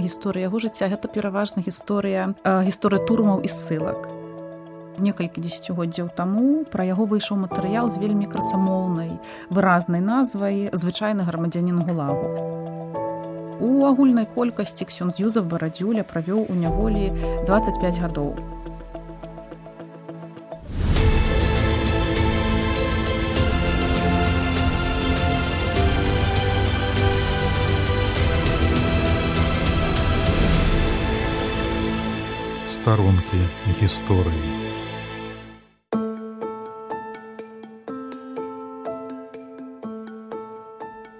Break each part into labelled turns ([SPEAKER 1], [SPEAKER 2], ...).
[SPEAKER 1] гісторыя яго жыцця гэта пераважна гісторыя гісторыя турмаў і ссылак некалькі дзесяцігоддзяў таму пра яго выйшаў матэрыял з вельмі красамоўнай выразнай назвай звычайны грамадзянін гулагу у агульнай колькасці ксён з юзав барадзюля правёў у няволі 25 гадоў
[SPEAKER 2] старонкі гісторыі.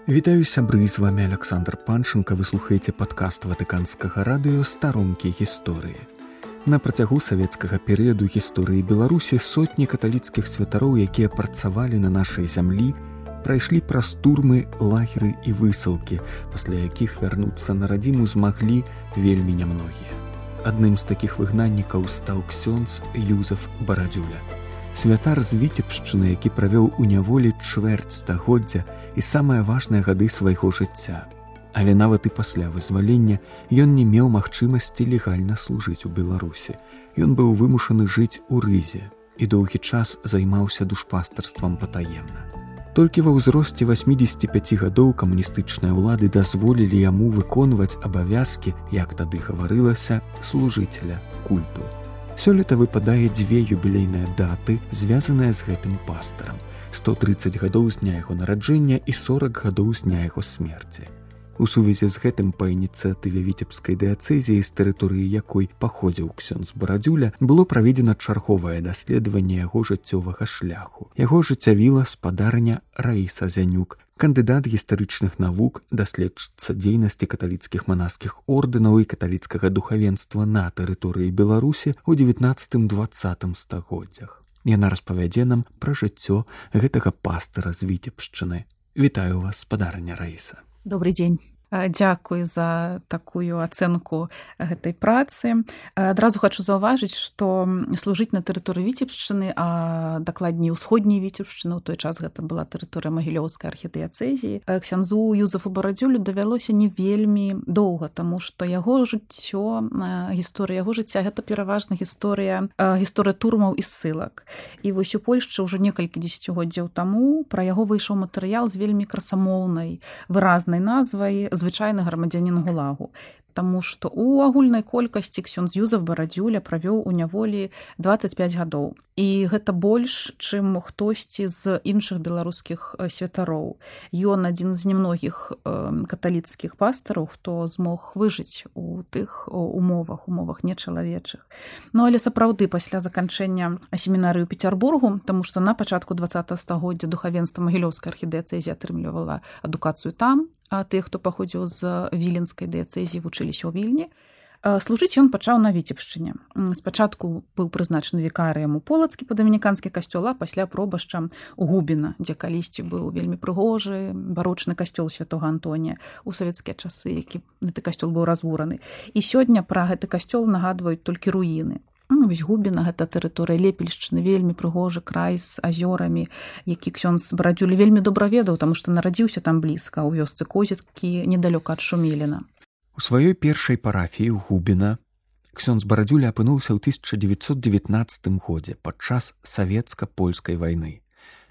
[SPEAKER 2] Вітаю сябры з вами Александр Панчынка вы слухаеце падкаст ватыканскага радыё старонкі гісторыі. На працягу савецкага перыяду гісторыі Беларусі сотні каталіцкіх святароў, якія працавалі на нашай зямлі, прайшлі праз турмы лагеры і высылкі, пасля якіх вярнуцца на радзіму змаглі вельмі нямногія. Адным з такіх выгнаннікаў стаў ксёнз Юзаф Барадзюля. Святар з віцебшчыны, які правёў у няволі чвэрць стагоддзя і самыя важныя гады свайго жыцця. Але нават і пасля вызвалення ён не меў магчымасці легальна служыць у Беларусі. Ён быў вымушаны жыць у рызе і доўгі час займаўся душпастарствам патаемна. Толькі ва ўзросце 85 гадоў камуністычныя ўлады дазволілі яму выконваць абавязкі, як тады гаварылася служыцеля культу. Сёлета выпадае дзве юбілейныя даты, звязаныя з гэтым пастарам: 130 гадоў з дня яго нараджэння і 40 гадоў з дня яго смерці. У сувязі з гэтым па ініцыятыве віцебскай дыяцэзіі з тэрыторыі якой паходзіў ксён з барадзюля было праведзена чарговае даследаванне яго жыццёвага шляху. Яго жыццявіла спадарня Раіса Зянюк, кандыдат гістарычных навук даследчыцца дзейнасці каталіцкіх манаскіх ордэнаў і каталіцкага духавенства на тэрыторыі Беларусі ў 19-20 стагоддзях. Яна распавядзе нам пра жыццё гэтага пастара з віцебшчыны. Вітаю вас спадарня Раіса
[SPEAKER 1] добрый дзень дзякуй за такую ацэнку гэтай працы. Адразу хочу заўважыць что служыць на тэрыторыі віцебшчыны а дакладней усходняй віцебшчыны ў той час гэта была тэрыторыя магілёўскай архітэцэзіі ксянзу юзафу барадзюлю давялося не вельмі доўга тому что яго жыццё гісторыя яго жыцця гэта пераважна гісторыя гісторыя турмаў і ссылак. І вось у польшчы ўжо некалькі дзесяцігоддзяў таму пра яго выйшаў матэрыял з вельмі красамоўнай выразнай назвай з звычайны грамадзянін гулагу Таму што у агульнай колькасці ксён з юзав барадзюля правёў у няволі 25 гадоў. І гэта больш чым хтосьці з іншых беларускіх святароў. Ён адзін з немногіх каталіцкіх пастараў хто змог выжыць у тых умовах умовах нечалавечых. Ну але сапраўды пасля заканчэння семінарыю петербургу тому што на пачатку два стагоддзя духавенства магілёўскай архідэцэзі атрымлівала адукацыю там а тых хто паходзіў з віленскай дыяцэзіі вучыліся ў вільні. Служыць ён пачаў на віцебшчыне. Спачатку быў прызначаны вікарыем у полацкі па дамініканскі касцёла пасля пробашча у губіна дзе калісьці быў вельмі прыгожы барочны касцёл святого антонія у савецкія часы які гэты касцёл быў разбураны і сёння пра гэты касцёл нагадваюць толькі руіны. Ну, вось губіна гэта тэрыторыя лепельшчыны вельмі прыгожы край з азёрамі які ксёнз брадзюлі вельмі добра ведаў таму што нарадзіўся там блізка ў вёсцы козеткі недалёка ад шумеліна
[SPEAKER 2] У сваёй першай парафіі губіна ксёнз барадзюля апынуўся ў 1919 годзе падчас савецка-польскай вайны.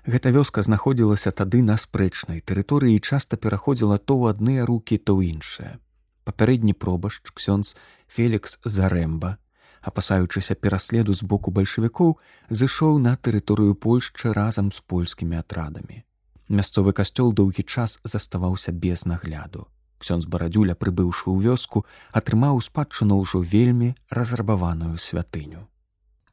[SPEAKER 2] Гэта вёска знаходзілася тады на спрэчнай тэрыторыі і часта пераходзіла то ў адныя рукі, то ў іншыя. Папярэдні пробашч ксёнз Фелікс Зарэмба, апасаючыся пераследу з боку бальшавікоў, зышоў на тэрыторыю Польшчы разам з польскімі атрадамі. Мясцовы касцёл доўгі час заставаўся без нагляду ксёнз барадзюля прыбыўшы ў вёску атрымаў спадчыну ўжо вельмі разрабаваную святыню.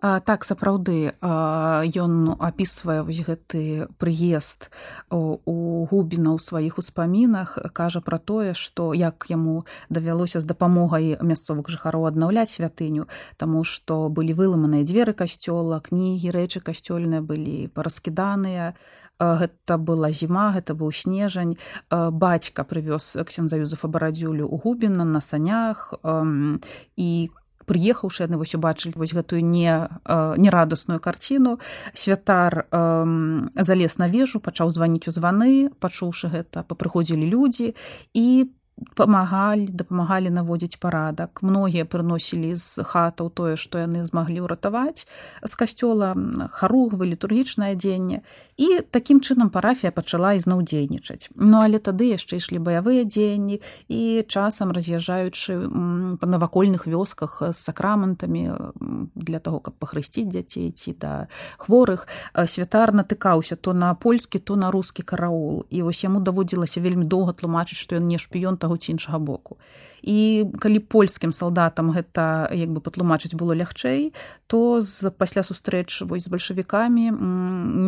[SPEAKER 1] А, так сапраўды ён апісвае вось гэты прыезд у губіна ў сваіх успамінах кажа пра тое што як яму давялося з дапамогай мясцовых жыхароў аднаўляць святыню таму што былі выламаныя дзверы касцёла кнігі рэчы касцёльныя былі параскіданыя гэта была зіма гэта быў снежань. Бацька прывёз ксенза юзафа барадзюлю у губіна на санях і прыехаўшы яны вось убачылі вось гэтую не нерадасную карціну. Святар залез на вежу пачаў званіць у званы пачуўшы гэта папрыходзілі людзі і памагалі дапамагалі наводзіць парадак. Многія прыносілі з хатаў тое што яны змаглі ўратаваць з касцёла харугвы літургічнае адзенне. І такім чынам парафія пачала ізноў дзейнічаць ну але тады яшчэ ішлі баявыя дзеянні і часам раз'язджаючы па навакольных вёсках з сакраментамі для того каб пахрысціць дзяцей ці да хворых святар натыкаўся то на польскі то на рускі караул. І вось яму даводзілася вельмі доўга тлумачыць што ён не шпіён таго ці іншага боку. І калі польскім салдатам гэта як бы патлумачыць было лягчэй то з пасля сустрэч вось з бальшавікамі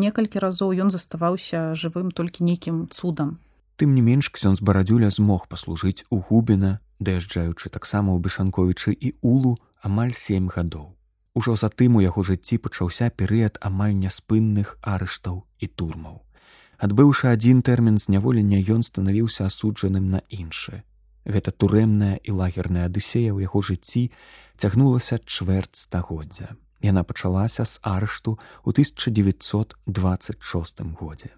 [SPEAKER 1] некалькі разоў ён заставаўся жывым толькі нейкім цудам.
[SPEAKER 2] Тым не менш ксён з барадзюля змог паслужыць у губіна даязджаючы таксама ў бешанковічы і улу амаль сем гадоў. Ужо затым у яго жыцці пачаўся перыяд амаль няспынных арыштаў і турмаў. Адбыўшы адзін тэрмін зняволення ён станавіўся асуджаным на іншы. Гэта турэмная і лагерная адысея ў яго жыцці цягнулася чвэрць стагоддзя. Яна пачалася з арышту ў 1926 годзе.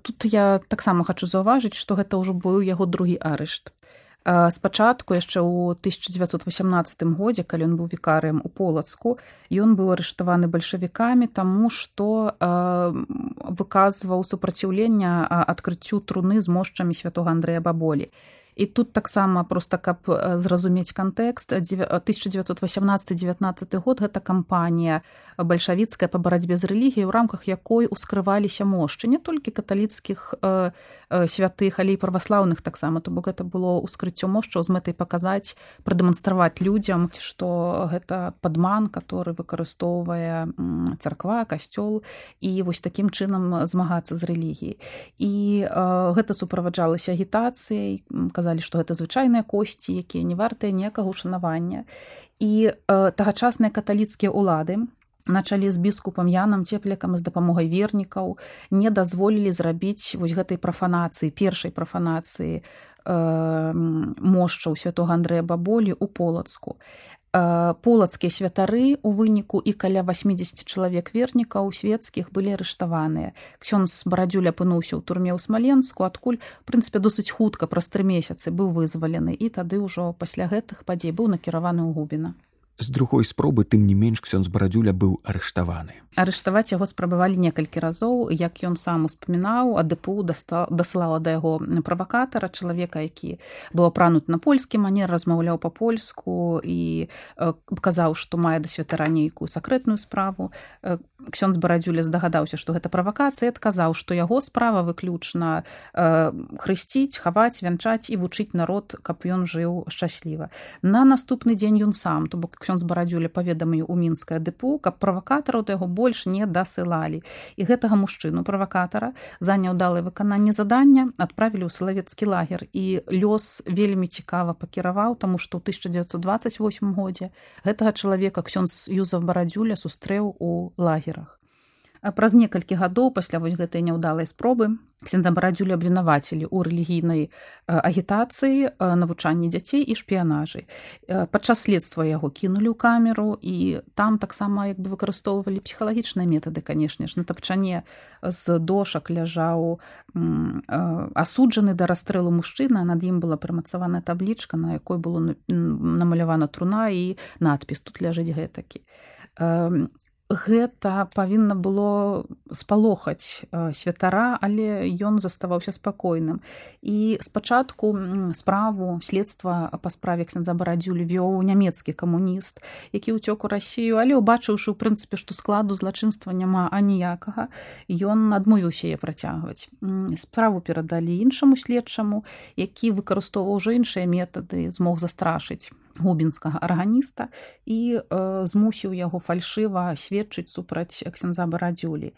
[SPEAKER 1] Тут я таксама хачу заўважыць, што гэта ўжо быў яго другі арышт спачатку яшчэ ў 1918 годзе калі ён быў вікарыем у полацку ён быў арыштаваны бальшавікамі таму што выказваў супраціўлення адкрыццю труны з мошчамі святого андрэя баболі і тут таксама просто каб зразумець кантэкст. 1918-19 год гэта кампанія бальшавіцкая па барацьбе з рэлігіяй у рамках якой ускрываліся мошчы не толькі каталіцкіх э, э, святых але і праваслаўных таксама. То бок гэта было ўскрыццё мошчаў з мэтай паказаць прадэманстраваць людзям што гэта падман который выкарыстоўвае царква касцёл і вось такім чынам змагацца з рэлігіяй. І э, гэта суправаджалася агітацыяй казалі што гэта звычайныя косці якія не вартыя ніякага ушанавання і э, тагачасныя каталіцкія ўлады на чале з біскупам янам цеплякам з дапамогай вернікаў не дазволілі зрабіць вось гэтай прафанацыі першай прафанацыі э, мошчаў святого андрэя баболі у полацку полацкія святары у выніку і каля 80 чалавек вернікаў светецкіх былі арыштаваныя ксёнз барадзюля апынуўся ў турме ў смаленску адкуль прынцыпе досыць хутка праз тры месяцы быў вызвалены і тады ўжо пасля гэтых падзей быў накіраваны ў губіна
[SPEAKER 2] з другой спробы тым не менш ксён з барадзюля быў арыштаваны.
[SPEAKER 1] Арыштаваць яго спрабавалі некалькі разоў. Як ён сам успамінаў адпу дасылала да яго правакатара чалавека які быў апранут на польскі манер размаўляў па-польску і казаў што мае да святара нейкую сакрэтную справу. Ксён з барадзюля здагадаўся што гэта правакацыя адказаў што яго справа выключна хрысціць хаваць вянчаць і вучыць народ каб ён жыў шчасліва. На наступны дзень ён сам то бок ксёнз барадзюля паведаміў у мінскае дэпу каб правакатараў да яго больш не дасылалі. І гэтага мужчыну правакатара за няўдалае выкананне задання адправілі ў салавецкі лагер. І лёс вельмі цікава пакіраваў таму што ў 1928 годзе гэтага чалавека ксёнз юзав барадзюля сустрэў у лагерах праз некалькі гадоў пасля вось гэтай няўдалай спробы ксенза барадзюлі абвінавацілі ў рэлігійнай агітацыі навучанні дзяцей і шпіянажы. Падчас следства яго кінулі ў камеру і там таксама як бы выкарыстоўвалі псіхалагічныя метады канешне ж. На тапчане з дошак ляжаў асуджаны да расстрэлу мужчына над ім была прымацаваная таблічка на якой было намалявана труна і надпіс тут ляжыць гэтакі гэта павінна было спалохаць святара, але ён заставаўся спакойным. І спачатку справу следства па справе ксенза барадзюлі вёў нямецкі камуніст, які ўцёк у рассію, але ўбачыўшы ў прынцыпе, што складу злачынства няма аніякага, ён адмовіўся яе працягваць. Справу перадалі іншаму следчаму, які выкарыстоўваў ўжо іншыя метады, змог застрашыць губінскага арганіста і э, змусіў яго фальшыва сведчыць супраць ксенза барадзюлі.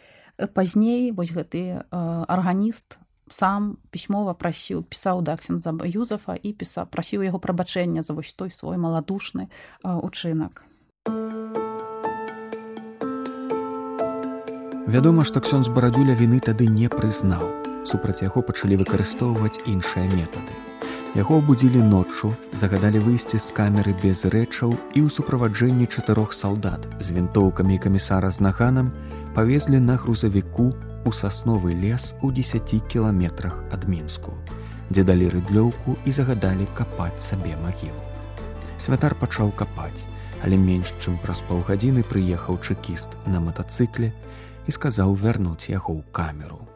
[SPEAKER 1] Пазней вось гэты э, арганіст сам пісьмова прасіў пісаў да ксенза юзафа і піса прасіў яго прабачэння за вось той свой маладушны э, учынак.
[SPEAKER 2] Вядома, што ксёнз барадзюля віны тады не прызнаў. Супраць яго пачалі выкарыстоўваць іншыя метады. Яго абудзілі ноччу, загадалі выйсці з камеры без рэчаў і ў суправаджэнні чатырох салдат з вінтоўкамі камісара з наганам павезлі на грузавіку у сасновы лес у 10 кіламетрах ад мінску. дзе далі рыдлёўку і загадалі капаць сабе магілу. Святар пачаў капаць, але менш чым праз паўгадзіны прыехаў чэкіст на матацыкле і сказаў вярнуць яго ў камеру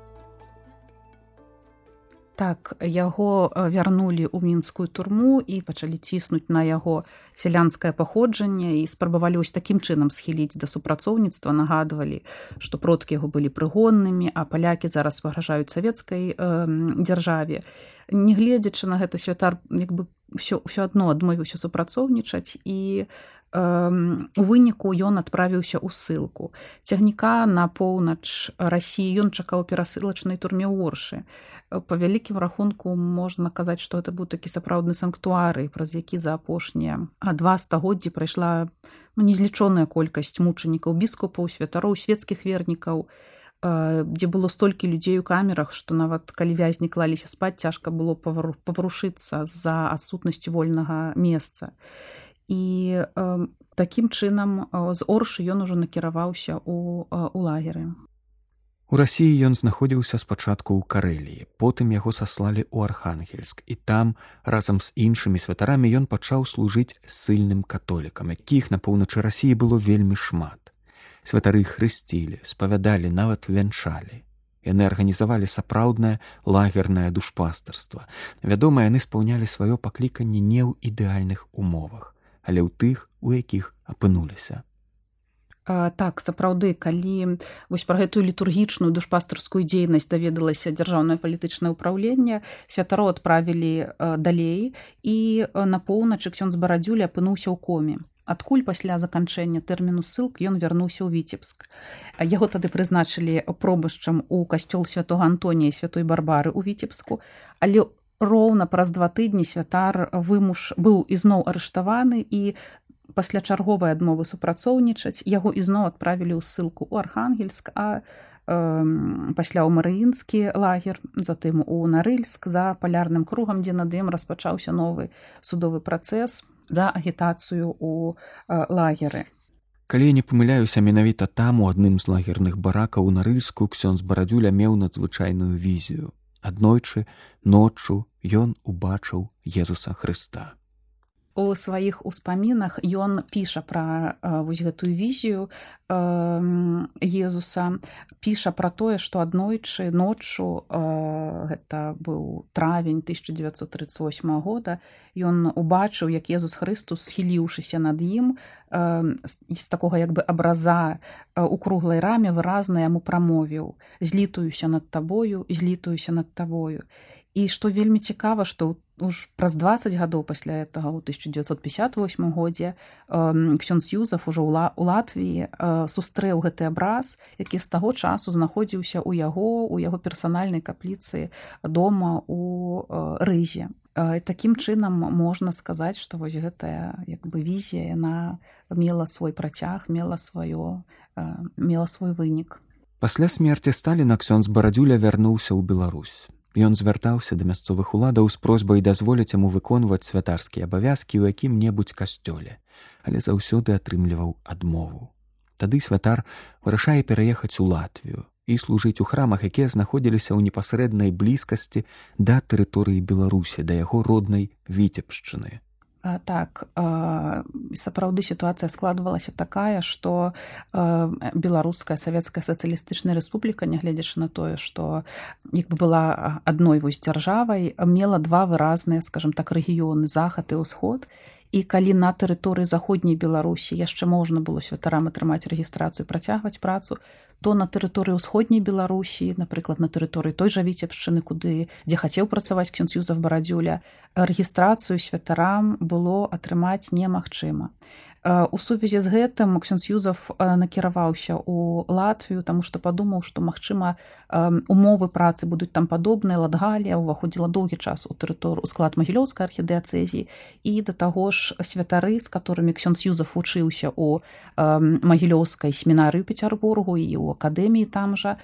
[SPEAKER 1] так яго э, вярнулі ў мінскую турму і пачалі ціснуць на яго сялянскае паходжанне і спрабавалі вось такім чынам схіліць да супрацоўніцтва нагадвалі што продкі яго былі прыгоннымі а палякі зараз пагражаюць савецкай э, дзяржаве. Нягледзячы на гэта святар як бы ўсё ўсё адно адмовіўся супрацоўнічаць і у выніку ён адправіўся ў ссылку. Цягніка на поўнач рассіі ён чакаў перасылачнай турме ў оршы па вялікім рахунку можна казаць што это быў такі сапраўдны санктуары праз які за апошнія а два стагоддзі прайшла ну, незлічоная колькасць мучанікаў біскупаў святароў светецкіх вернікаў дзе было столькі людзей у камерах што нават калі вязні клаліся спаць цяжка было паварушыцца з-за адсутнасці вольнага месца і э, такім чынам з оршы ён ужо накіраваўся у, у лагеры.
[SPEAKER 2] У рассіі ён знаходзіўся спачатку ў карэліі, потым яго саслалі ў архангельск і там разам з іншымі святарамі ён пачаў служыць ссыльным католікам, якіх на поўначы рассіі было вельмі шмат. Святары хрысцілі, спавядалі, нават вянчалі. Яны арганізавалі сапраўднае лагернае душпастарства. Вядома, яны спаўнялі сваё пакліканне не ў ідэальных умовах але ў тых, у якіх апынуліся.
[SPEAKER 1] Так сапраўды калі вось пра гэтую літургічную душпастарскую дзейнасць даведалася дзяржаўнае палітычнае ўпраўленне святаро адправілі далей і на поўначы ксён з барадзюля апынуўся ў коме адкуль пасля заканчэння тэрміну ссылк ён вярнуўся ў віцебск? Яго тады прызначылі пробышчам у касцёл святого антонія святой барбары ў віцебску. Але роўна праз два тыдні святар вымуш быў ізноў арыштаваны і пасля чарговай адмовы супрацоўнічаць яго ізноў адправілі ў ссылку ў архангельск а э, пасля ў марыінскі лагер затым у нарыльск. За палярным кругам дзе над ім распачаўся новы судовы працэс за агітацыю э, лагеры
[SPEAKER 2] калі не памыляюся менавіта там у адным з лагерных баракаў у нарыльску ксён з барадзюля меў надзвычайную візію аднойчы ноччу ён убачыў Езуса Хрыста.
[SPEAKER 1] У сваіх успамінах ён піша пра вось гэтую візію Езуса піша пра тое, што аднойчы ноччу гэта быў травень 1938 года ён убачыў, як Езус Хрыстус схіліўшыся над ім з такога як бы абраза у круглай раме выразна яму прамовіў злітуюся над табою злітуюся над табою і што вельмі цікава што уж праз 20 гадоў пасля этого у 1958 годзе ксён юзаф ужо у латвіі сустрэў гэты абраз які з таго часу знаходзіўся ў яго у яго персанальнай капліцы дома у рызе. Такім чынам можна сказаць што вось гэтая як бы візія яна мела свой працяг мела сваё мела свой вынік.
[SPEAKER 2] Пасля смерти сталіна ксён з барадзюля вярнуўся ў Беларусь Ён звяртаўся да мясцовых уладаў з просьбай дазволіць яму выконваць святарскія абавязкі ў якім-небудзь касцёле, але заўсёды атрымліваў адмову. Тады святар вырашае пераехаць у Латвію і служыць у храмах, якія знаходзіліся ў непасрэднай блізкасці да тэрыторыі Беларусі да яго роднай віцебшчыны
[SPEAKER 1] так сапраўды сітуацыя складвалася такая што беларуская савецкая сацыялістычная рэспубліка нягледзячы на тое што як бы была адной вось дзяржавай мела два выразныя скажем так рэгіёны захад і ўсход. і калі на тэрыторыі заходняй беларусі яшчэ можна было святарам атрымаць рэгістрацыю працягваць працу то на тэрыторыі ўсходняй беларусі напрыклад на тэрыторыі той жа віцебшчыны куды дзе хацеў працаваць кюнцюзов барадзюля рэгістрацыю святарам было атрымаць немагчыма у сувязі з гэтым максён юзаф накіраваўся у латвію таму што падумаў што магчыма умовы працы будуць там падобныя ладгалія ўваходзіла доўгі час у тэрыторыю склад магілёўскай архідэацэзіі і да таго ж святары з которыми ксён юзаф вучыўся у магілёўскай семінарыю пецярбургу і ў акадэміі там жа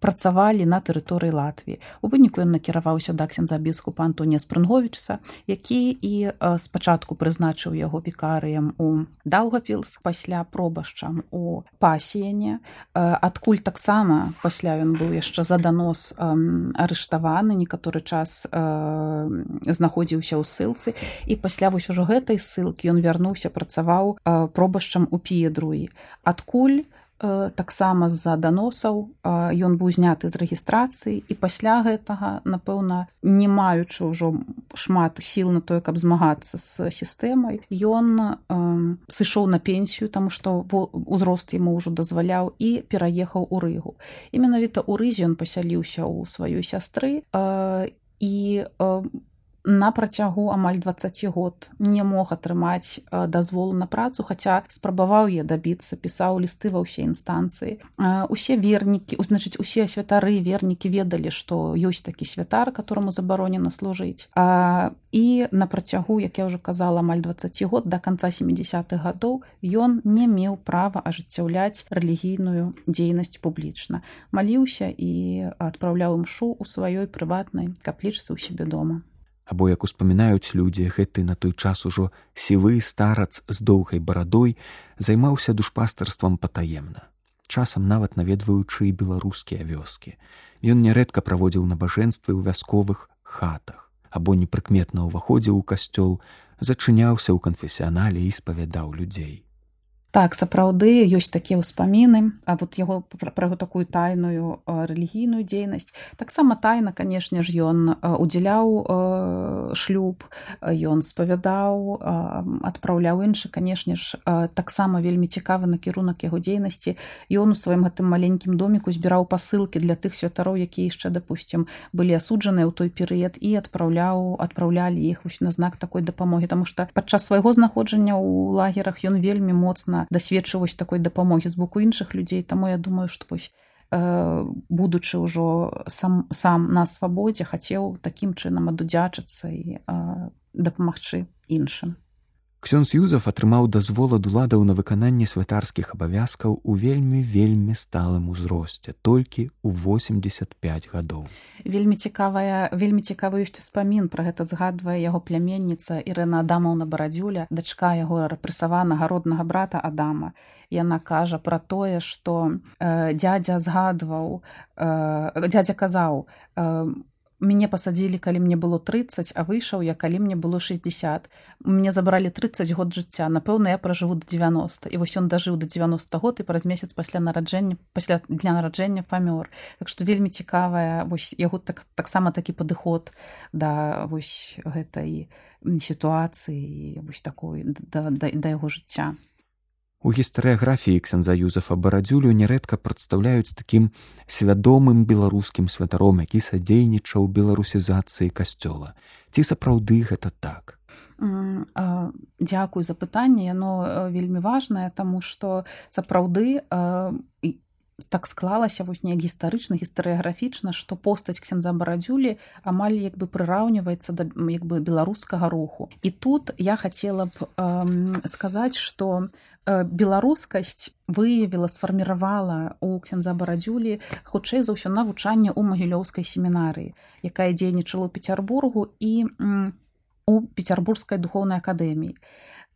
[SPEAKER 1] працавалі на тэрыторыі Латвіі. У выніку ён накіраваўся да ксенза біскупа Антонія Спрынговічса, які і спачатку прызначыў яго пікарыем у Даўгапілс пасля пробашчам у пасіяне. Адкуль таксама пасля ён быў яшчэ за данос арыштаваны, некаторы час знаходзіўся ў ссылцы і пасля вось ужо гэтай ссылкі ён вярнуўся, працаваў пробашчам у піедруі. Адкуль, таксама з-за даносаў ён быў зняты з рэгістрацыі і пасля гэтага напэўна не маючы ўжо шмат сіл на тое каб змагацца з сістэмай ён сышоў на пенсію таму што узрост яму ўжо дазваляў і пераехаў у рыгу. І менавіта ў рызе ён пасяліўся ў сваёй сястры і на працягу амаль 20 год не мог атрымаць дазволу на працу хаця спрабаваў я дабіцца пісаў лісты ва ўсе інстанцыі. Усе вернікі значыць усе святары вернікі ведалі што ёсць такі святар которому забаронена служыць. А, і на працягу як я ўжо казала амаль 20 год до конца 70-х гадоў ён не меў права ажыццяўляць рэлігійную дзейнасць публічна. Маліўся і адпраўляў імшу ў сваёй прыватнай каплічцы ў сябе дома
[SPEAKER 2] або як успамінаюць людзі гэты на той час ужо сівы старац з доўгай барадой займаўся душпастарствам патаемна часам нават наведваючы і беларускія вёскі. Ён нярэдка праводзіў набажэнствы ў вясковых хатах або непрыкметна ўваходзіў у касцёл зачыняўся ў канфесіянале і спавядаў людзей
[SPEAKER 1] так сапраўды ёсць такія ўспаміны а вот яго пра яго такую тайную рэлігійную дзейнасць. Таксама тайна канешне ж ён удзяляў шлюб ён спавядаў адпраўляў іншы канешне ж таксама вельмі цікавы накірунак яго дзейнасці. Ён у сваім гэтым маленькім доміку збіраў пасылкі для тых святароў якія яшчэ дапусцім былі асуджаныя ў той перыяд і адпраўляў адпраўлялі іх вось на знак такой дапамогі. Таму што падчас свайго знаходжання ў лагерах ён вельмі моцна напэўна дасведчываць такой дапамогі з боку іншых людзей таму я думаю што вось э, будучы ўжо сам сам на свабодзе хацеў такім чынам адудзячыцца і э, дапамагчы іншым
[SPEAKER 2] Ксёнз Юзаф атрымаў дазвол ад уладаў на выкананне святарскіх абавязкаў у вельмі вельмі сталым узросце толькі ў 85 гадоў.
[SPEAKER 1] Вельмі цікавая вельмі цікавы ёсць успамін пра гэта згадвае яго пляменніца Ірына Адамаўна барадзюля, дачка яго рэпрэсаванага роднага брата Адама. Яна кажа пра тое, што э, дядзя згадваў э, дядзя казаў, э, мяне пасадзілі калі мне было 30 а выйшаў я калі мне было 60 мне забралі 30 год жыцця напэўна я пражыву до 90 і вось ён дажыў до 90 год і праз месяц пасля нараджэння пасля дня нараджэння памёр так што вельмі цікавая вось яго так таксама такі падыход да вось гэтай сітуацыі вось такой да, да, да яго жыцця
[SPEAKER 2] У гістарыяграфіі ксенза Юзафа барадзюлю нярэдка прадстаўляюць такім свядомым беларускім святаром, які садзейнічаў беларусізацыі касцёла. Ці сапраўды гэта так?
[SPEAKER 1] Дзякуй за пытанне, яно вельмі важнае, таму што сапраўды так склалася вось неяк гістарычна гістарыяграфічна што постаць ксенза барадзюлі амаль як бы прыраўніваецца да як бы беларускага руху. І тут я хацела б э, сказаць што Э, беларускасць выявіла сфарміравала у ксенза барадзюлі хутчэй за ўсё навучанне ў магілёўскай семінарыі якая дзейнічала ў пецярбургу і у пецярбургскай духоўнай акадэміі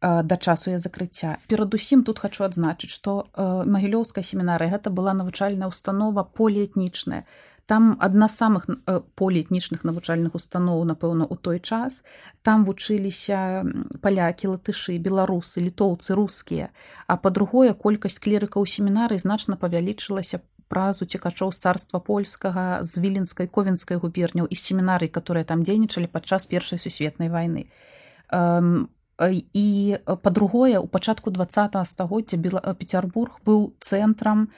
[SPEAKER 1] да часу я закрыцця. Перадусім тут хочу адзначыць што э, магілёўская семінарыя гэта была навучальная установа поліэтнічная. Там адна з самых э, поліэтнічных навучальных устаноў напэўна у той час. Там вучыліся палякі латышы беларусы літоўцы рускія. А па-другое колькасць клерыкаў семінарый значна павялічылася праз уцекачоў з царства польскага з віленскай ковенскай губерняў і семінарый которые там дзейнічалі падчас першай сусветнай вайны і па-другое у пачатку два стагоддзя пецярбург быў цэнтрам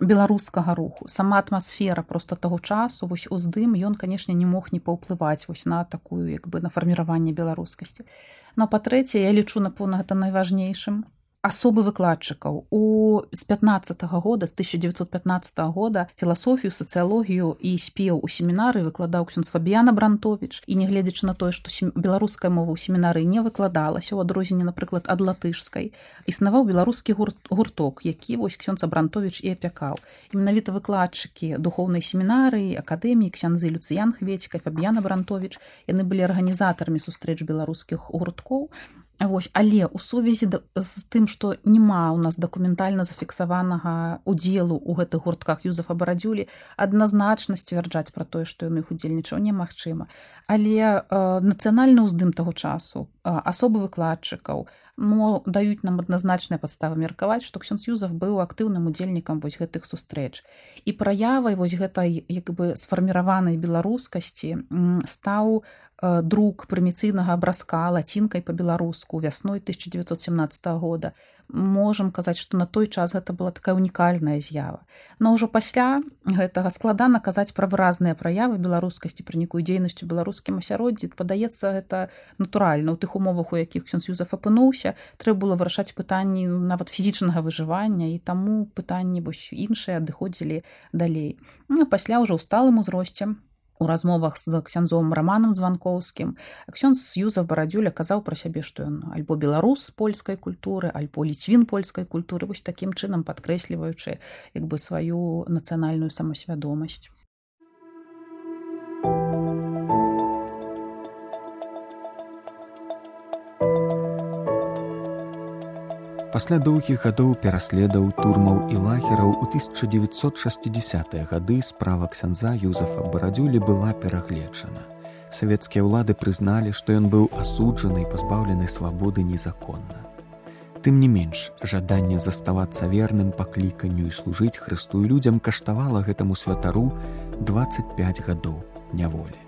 [SPEAKER 1] беларускага руху. Сама атмасфера просто таго часу вось уздым ён канешне не мог не паўплываць вось на такую як бы на фарміраванне беларускасці. Но па-трэцяе я лічу напэўна гэта найважнейшым асобы выкладчыкаў. У з 15 -го года з 1915 -го года філасофію сацыялогію і спеў у семінары выкладаў ксюнз фабіяна брантович і нягледзячы на тое што беларуская мова ў семінары не выкладалася ў адрозненне напрыклад ад латышскай існаваў беларускі гурт гурток які вось ксёнца брантович і апякаў. І менавіта выкладчыкі духоўнай семінарыі акадэміі ксяндзы люцыян хведзька фабіяна брантович яны былі арганізатарамі сустрэч беларускіх гурткоў Вось, але у сувязі з тым што няма ў нас дакументальна зафіксаванага удзелу ў гэтых гуртках юзафа барадзюлі адназначна сцвярджаць пра тое што ён іх удзельнічаў немагчыма. Але э, нацыянальны ўздым таго часу э, асобы выкладчыкаў мо даюць нам адназначныя падставы меркаваць што ксёнз юзаф быў актыўным удзельнікам вось гэтых сустрэч. І праявай вось гэтай як бы сфарміраванай беларускасці стаў друк прыміцыйнага абразка лацінкай па-беларуску вясной 1917 года. Можам казаць што на той час гэта была такая унікальная з'ява. Но ўжо пасля гэтага складана казаць пра выразныя праявы беларускасці пра нейкую дзейнасцю беларускім асяроддзі. Падаецца гэта натуральна. У тых умовах у якіх ксюзюзаф апынуўся трэба было вырашаць пытанні нават фізічнага выжывання і таму пытанні вось іншыя адыходзілі далей. Ну, пасля ўжо ў сталым узросце у размовах з ксяндзом раманам званкоўскім ксёнд юза барадзюля казаў пра сябе што ён альбо беларус польскай культуры альбо ліцвін польскай культуры вось такім чынам падкрэсліваючы як бы сваю нацыянальную самасвядомасць
[SPEAKER 2] Пасля доўгіх гадоў пераследаў турмаў і лагераў у 1960-е гады справа ксяндза Юзафа барадзюлі была перагледжана. Савецкія ўлады прызналі, што ён быў асуджаны і пазбаўлены свабоды незаконна. Тым не менш, жаданне заставацца верным пакліканню і служыць хрыстую людзям каштавала гэтаму святару 25 гадоў няволі.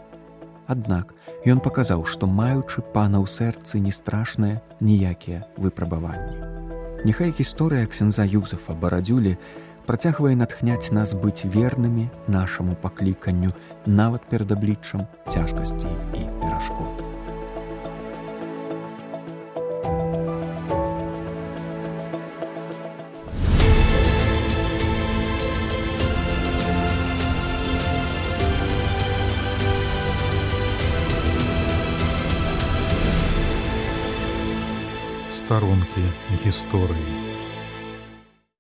[SPEAKER 2] Аднак ён паказаў, што маючы пана ў сэрцы не страшныя ніякія выпрабаванні. Няхай гісторыя ксенза Юзафа барадзюлі працягвае натхняць нас быць вернымі нашаму пакліканню нават перад абліччам цяжкасці і перашкод.
[SPEAKER 3] Старонкі гісторыі.